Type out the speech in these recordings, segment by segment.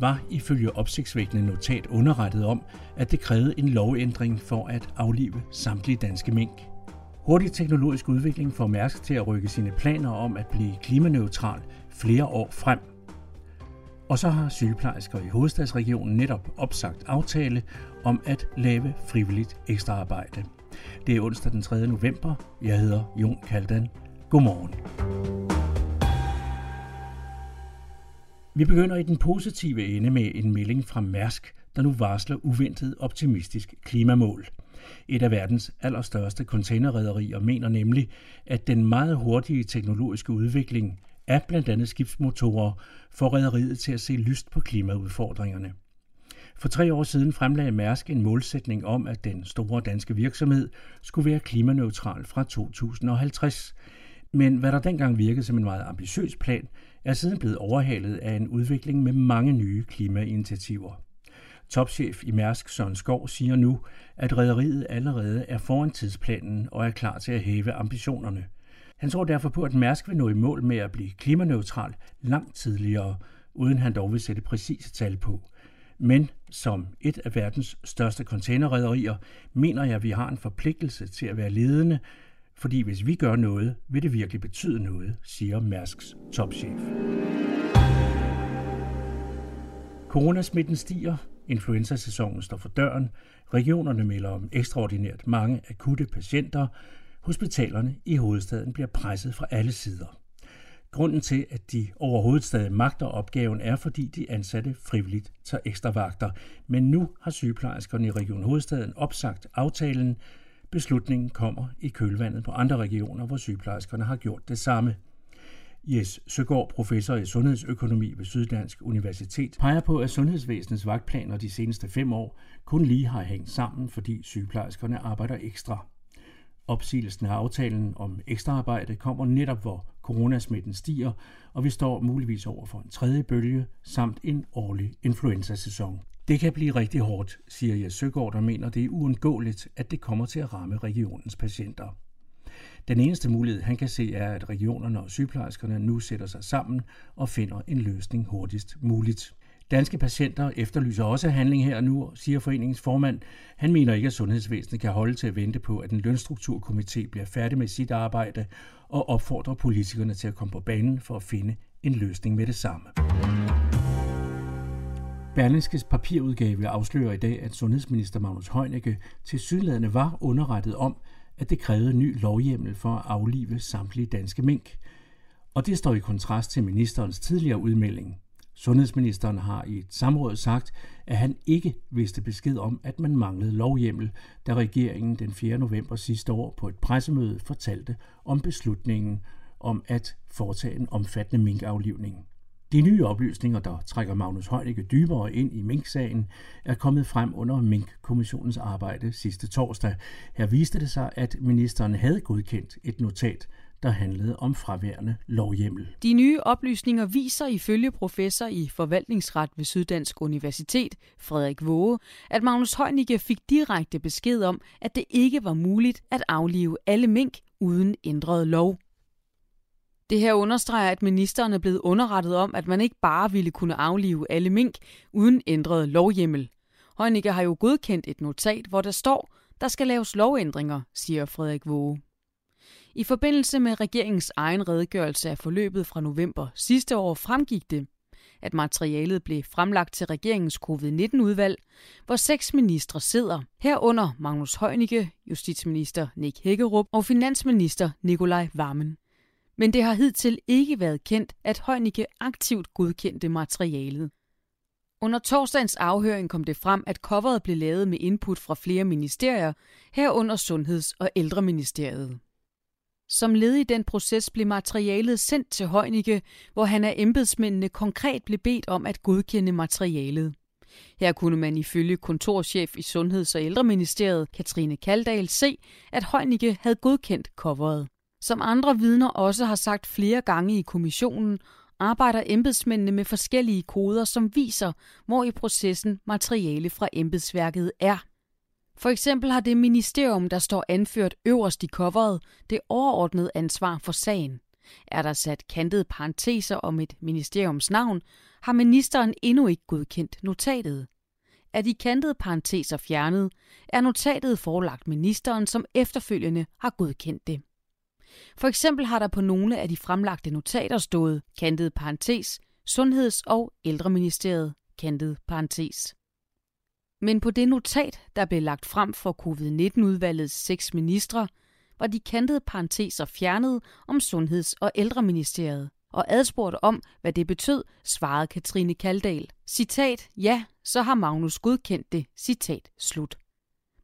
var ifølge opsigtsvækkende notat underrettet om, at det krævede en lovændring for at aflive samtlige danske mink. Hurtig teknologisk udvikling får Mærsk til at rykke sine planer om at blive klimaneutral flere år frem. Og så har sygeplejersker i hovedstadsregionen netop opsagt aftale om at lave frivilligt ekstraarbejde. Det er onsdag den 3. november. Jeg hedder Jon Kaldan. Godmorgen. Vi begynder i den positive ende med en melding fra Mærsk, der nu varsler uventet optimistisk klimamål. Et af verdens allerstørste containerrederier mener nemlig, at den meget hurtige teknologiske udvikling af blandt andet skibsmotorer får rederiet til at se lyst på klimaudfordringerne. For tre år siden fremlagde Mærsk en målsætning om, at den store danske virksomhed skulle være klimaneutral fra 2050. Men hvad der dengang virkede som en meget ambitiøs plan, er siden blevet overhalet af en udvikling med mange nye klimainitiativer. Topchef i Mærsk Søren Skov siger nu, at rederiet allerede er foran tidsplanen og er klar til at hæve ambitionerne. Han tror derfor på, at Mærsk vil nå i mål med at blive klimaneutral langt tidligere, uden han dog vil sætte præcise tal på. Men som et af verdens største containerrederier, mener jeg, at vi har en forpligtelse til at være ledende, fordi hvis vi gør noget, vil det virkelig betyde noget, siger Mærsks topchef. Coronasmitten stiger, influenzasæsonen står for døren, regionerne melder om ekstraordinært mange akutte patienter, hospitalerne i hovedstaden bliver presset fra alle sider. Grunden til, at de overhovedet stadig magter opgaven, er, fordi de ansatte frivilligt tager ekstra vagter. Men nu har sygeplejerskerne i Region Hovedstaden opsagt aftalen, Beslutningen kommer i kølvandet på andre regioner, hvor sygeplejerskerne har gjort det samme. Jes Søgaard, professor i sundhedsøkonomi ved Syddansk Universitet, peger på, at sundhedsvæsenets vagtplaner de seneste fem år kun lige har hængt sammen, fordi sygeplejerskerne arbejder ekstra. Opsigelsen af aftalen om ekstraarbejde kommer netop, hvor coronasmitten stiger, og vi står muligvis over for en tredje bølge samt en årlig influenzasæson. Det kan blive rigtig hårdt, siger Jes Søgaard, der mener, det er uundgåeligt, at det kommer til at ramme regionens patienter. Den eneste mulighed, han kan se, er, at regionerne og sygeplejerskerne nu sætter sig sammen og finder en løsning hurtigst muligt. Danske patienter efterlyser også handling her nu, siger foreningens formand. Han mener ikke, at sundhedsvæsenet kan holde til at vente på, at en lønstrukturkomité bliver færdig med sit arbejde og opfordrer politikerne til at komme på banen for at finde en løsning med det samme. Berlingskes papirudgave afslører i dag, at sundhedsminister Magnus Heunicke til sydladende var underrettet om, at det krævede ny lovhjemmel for at aflive samtlige danske mink. Og det står i kontrast til ministerens tidligere udmelding. Sundhedsministeren har i et samråd sagt, at han ikke vidste besked om, at man manglede lovhjemmel, da regeringen den 4. november sidste år på et pressemøde fortalte om beslutningen om at foretage en omfattende minkaflivning. De nye oplysninger, der trækker Magnus Heunicke dybere ind i Mink-sagen, er kommet frem under Mink-kommissionens arbejde sidste torsdag. Her viste det sig, at ministeren havde godkendt et notat, der handlede om fraværende lovhjemmel. De nye oplysninger viser ifølge professor i forvaltningsret ved Syddansk Universitet, Frederik Våge, at Magnus Heunicke fik direkte besked om, at det ikke var muligt at aflive alle mink uden ændret lov. Det her understreger, at ministeren er blevet underrettet om, at man ikke bare ville kunne aflive alle mink uden ændret lovhjemmel. Heunicke har jo godkendt et notat, hvor der står, der skal laves lovændringer, siger Frederik Våge. I forbindelse med regeringens egen redegørelse af forløbet fra november sidste år fremgik det, at materialet blev fremlagt til regeringens covid-19-udvalg, hvor seks ministre sidder, herunder Magnus Heunicke, justitsminister Nick Hækkerup og finansminister Nikolaj Vammen men det har hidtil ikke været kendt, at Heunicke aktivt godkendte materialet. Under torsdagens afhøring kom det frem, at coveret blev lavet med input fra flere ministerier, herunder Sundheds- og Ældreministeriet. Som led i den proces blev materialet sendt til Heunicke, hvor han af embedsmændene konkret blev bedt om at godkende materialet. Her kunne man ifølge kontorchef i Sundheds- og Ældreministeriet, Katrine Kaldal, se, at Heunicke havde godkendt coveret. Som andre vidner også har sagt flere gange i kommissionen, arbejder embedsmændene med forskellige koder, som viser, hvor i processen materiale fra embedsværket er. For eksempel har det ministerium, der står anført øverst i coveret, det overordnede ansvar for sagen. Er der sat kantede parenteser om et ministeriums navn, har ministeren endnu ikke godkendt notatet. Er de kantede parenteser fjernet, er notatet forelagt ministeren, som efterfølgende har godkendt det. For eksempel har der på nogle af de fremlagte notater stået kantet parentes, Sundheds- og Ældreministeriet kantet parentes. Men på det notat, der blev lagt frem for covid-19-udvalgets seks ministre, var de kantede parenteser fjernet om Sundheds- og Ældreministeriet. Og adspurgt om, hvad det betød, svarede Katrine Kaldal. Citat, ja, så har Magnus godkendt det. Citat, slut.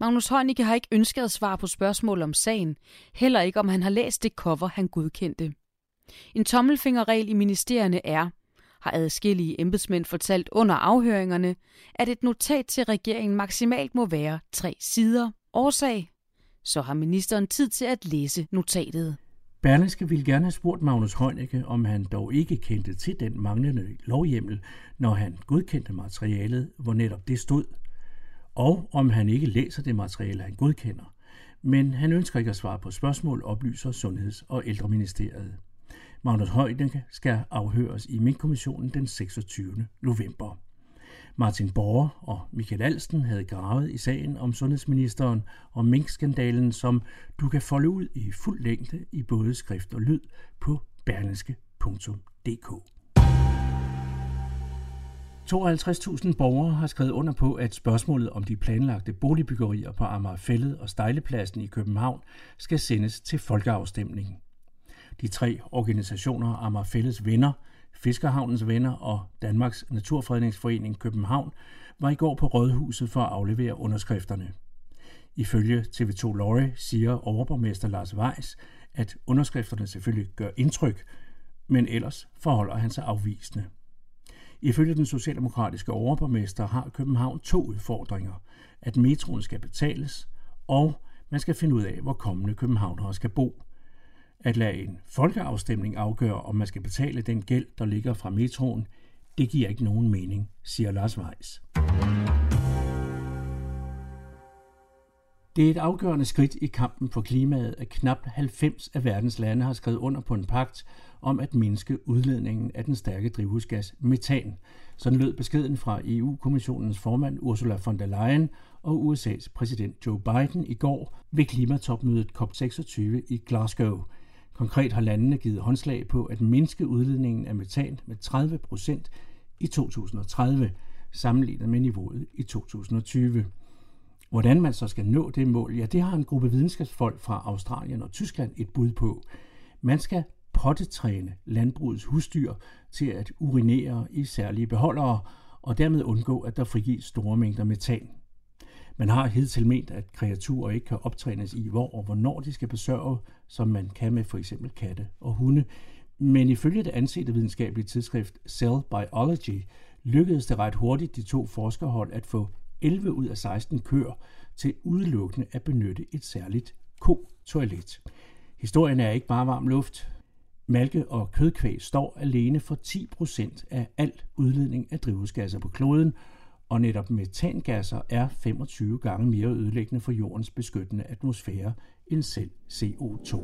Magnus Heunicke har ikke ønsket at svare på spørgsmål om sagen, heller ikke om han har læst det cover, han godkendte. En tommelfingerregel i ministerierne er, har adskillige embedsmænd fortalt under afhøringerne, at et notat til regeringen maksimalt må være tre sider. Årsag? Så har ministeren tid til at læse notatet. Berlingske ville gerne have spurgt Magnus Heunicke, om han dog ikke kendte til den manglende lovhjemmel, når han godkendte materialet, hvor netop det stod – og om han ikke læser det materiale, han godkender. Men han ønsker ikke at svare på spørgsmål, oplyser Sundheds- og Ældreministeriet. Magnus Højden skal afhøres i Mink-kommissionen den 26. november. Martin Borger og Michael Alsten havde gravet i sagen om sundhedsministeren og minkskandalen, som du kan folde ud i fuld længde i både skrift og lyd på berlingske.dk. 52.000 borgere har skrevet under på, at spørgsmålet om de planlagte boligbyggerier på Amagerfællet og Stejlepladsen i København skal sendes til folkeafstemning. De tre organisationer Amagerfællets Venner, Fiskerhavnens Venner og Danmarks Naturfredningsforening København var i går på Rådhuset for at aflevere underskrifterne. Ifølge TV2 Lorry siger overborgmester Lars Weiss, at underskrifterne selvfølgelig gør indtryk, men ellers forholder han sig afvisende. Ifølge den socialdemokratiske overborgmester har København to udfordringer. At metroen skal betales, og man skal finde ud af, hvor kommende københavnere skal bo. At lade en folkeafstemning afgøre, om man skal betale den gæld, der ligger fra metroen, det giver ikke nogen mening, siger Lars Weiss. Det er et afgørende skridt i kampen for klimaet, at knap 90 af verdens lande har skrevet under på en pagt om at mindske udledningen af den stærke drivhusgas metan. Sådan lød beskeden fra EU-kommissionens formand Ursula von der Leyen og USA's præsident Joe Biden i går ved klimatopmødet COP26 i Glasgow. Konkret har landene givet håndslag på at mindske udledningen af metan med 30 procent i 2030, sammenlignet med niveauet i 2020. Hvordan man så skal nå det mål, ja, det har en gruppe videnskabsfolk fra Australien og Tyskland et bud på. Man skal pottetræne landbrugets husdyr til at urinere i særlige beholdere, og dermed undgå, at der frigives store mængder metan. Man har hidtil ment, at kreaturer ikke kan optrænes i, hvor og hvornår de skal besørge, som man kan med for eksempel katte og hunde. Men ifølge det ansete videnskabelige tidsskrift Cell Biology lykkedes det ret hurtigt de to forskerhold at få 11 ud af 16 køer til udelukkende at benytte et særligt ko-toilet. Historien er ikke bare varm luft. Malke- og kødkvæg står alene for 10% af al udledning af drivhusgasser på kloden, og netop metangasser er 25 gange mere ødelæggende for jordens beskyttende atmosfære end selv CO2.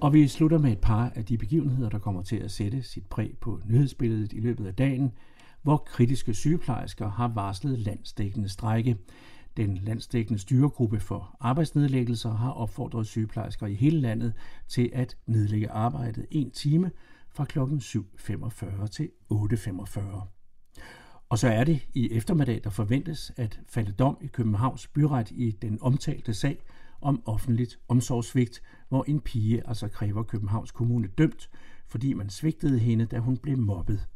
Og vi slutter med et par af de begivenheder, der kommer til at sætte sit præg på nyhedsbilledet i løbet af dagen, hvor kritiske sygeplejersker har varslet landsdækkende strække. Den landsdækkende styregruppe for arbejdsnedlæggelser har opfordret sygeplejersker i hele landet til at nedlægge arbejdet en time fra kl. 7.45 til 8.45. Og så er det i eftermiddag, der forventes at falde dom i Københavns byret i den omtalte sag om offentligt omsorgsvigt, hvor en pige altså kræver Københavns Kommune dømt, fordi man svigtede hende, da hun blev mobbet.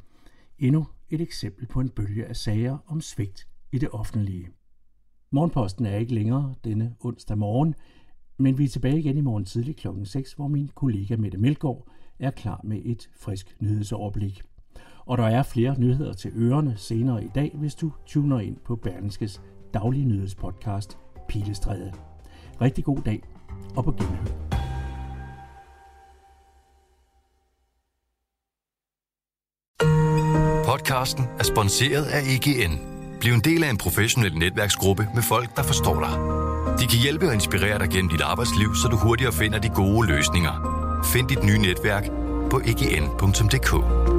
Endnu et eksempel på en bølge af sager om svigt i det offentlige. Morgenposten er ikke længere denne onsdag morgen, men vi er tilbage igen i morgen tidlig klokken 6, hvor min kollega Mette Melgaard er klar med et frisk nyhedsoverblik. Og der er flere nyheder til ørerne senere i dag, hvis du tuner ind på Berlingskes daglige nyhedspodcast Pilestræde. Rigtig god dag og på genhør. Podcasten er sponsoreret af EGN. Bliv en del af en professionel netværksgruppe med folk, der forstår dig. De kan hjælpe og inspirere dig gennem dit arbejdsliv, så du hurtigere finder de gode løsninger. Find dit nye netværk på egn.dk.